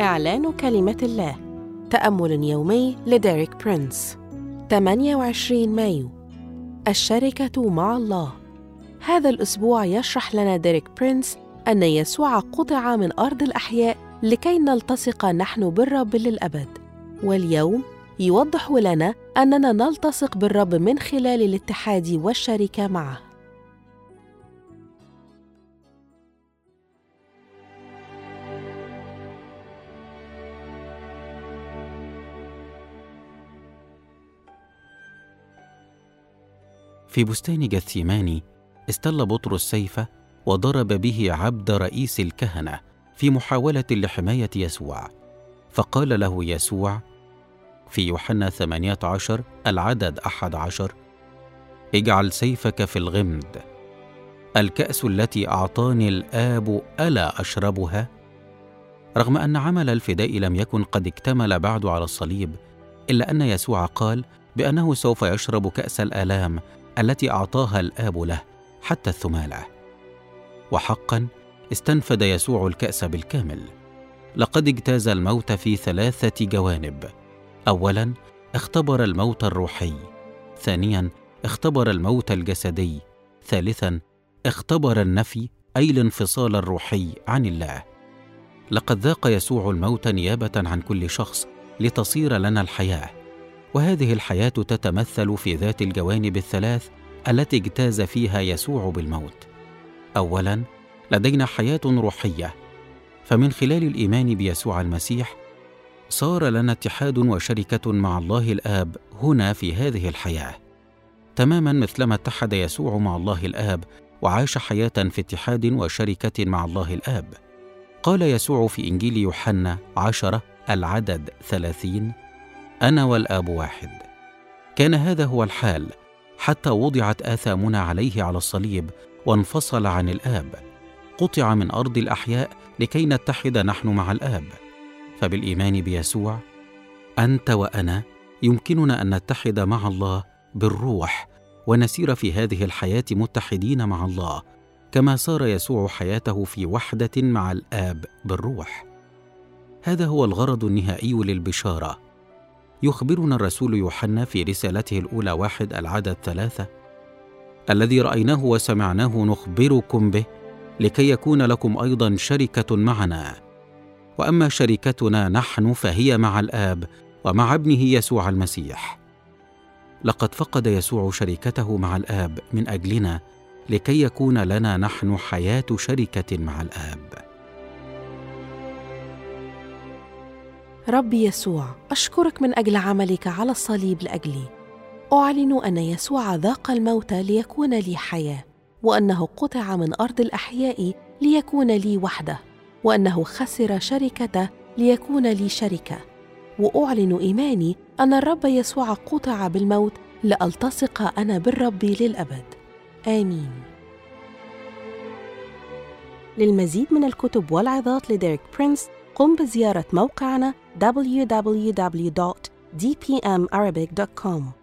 إعلان كلمة الله. تأمل يومي لديريك برينس. 28 مايو. الشركة مع الله. هذا الأسبوع يشرح لنا ديريك برينس أن يسوع قُطع من أرض الأحياء لكي نلتصق نحن بالرب للأبد. واليوم يوضح لنا أننا نلتصق بالرب من خلال الاتحاد والشركة معه. في بستان جثيماني استل بطرس سيفه وضرب به عبد رئيس الكهنة في محاولة لحماية يسوع فقال له يسوع في يوحنا 18 العدد أحد عشر اجعل سيفك في الغمد الكأس التي أعطاني الآب ألا أشربها؟ رغم أن عمل الفداء لم يكن قد اكتمل بعد على الصليب إلا أن يسوع قال بأنه سوف يشرب كأس الآلام التي أعطاها الآب له حتى الثمالة. وحقا استنفد يسوع الكأس بالكامل. لقد اجتاز الموت في ثلاثة جوانب. اولا اختبر الموت الروحي. ثانيا اختبر الموت الجسدي. ثالثا اختبر النفي أي الانفصال الروحي عن الله. لقد ذاق يسوع الموت نيابة عن كل شخص لتصير لنا الحياة. وهذه الحياة تتمثل في ذات الجوانب الثلاث التي اجتاز فيها يسوع بالموت. اولا لدينا حياة روحية. فمن خلال الإيمان بيسوع المسيح صار لنا اتحاد وشركة مع الله الآب هنا في هذه الحياة. تماما مثلما اتحد يسوع مع الله الآب وعاش حياة في اتحاد وشركة مع الله الآب. قال يسوع في إنجيل يوحنا عشرة العدد ثلاثين أنا والآب واحد. كان هذا هو الحال حتى وضعت آثامنا عليه على الصليب وانفصل عن الآب. قطع من أرض الأحياء لكي نتحد نحن مع الآب. فبالإيمان بيسوع أنت وأنا يمكننا أن نتحد مع الله بالروح ونسير في هذه الحياة متحدين مع الله كما صار يسوع حياته في وحدة مع الآب بالروح. هذا هو الغرض النهائي للبشارة. يخبرنا الرسول يوحنا في رسالته الأولى واحد العدد ثلاثة. الذي رأيناه وسمعناه نخبركم به لكي يكون لكم أيضا شركة معنا. وأما شركتنا نحن فهي مع الآب ومع ابنه يسوع المسيح. لقد فقد يسوع شركته مع الآب من أجلنا لكي يكون لنا نحن حياة شركة مع الآب. ربي يسوع أشكرك من أجل عملك على الصليب لأجلي. أعلن أن يسوع ذاق الموت ليكون لي حياة وأنه قطع من أرض الأحياء ليكون لي وحده وأنه خسر شركته ليكون لي شركة. وأعلن إيماني أن الرب يسوع قطع بالموت لألتصق أنا بالرب للأبد. آمين. للمزيد من الكتب والعظات لديريك برينس قم بزياره موقعنا www.dpmarabic.com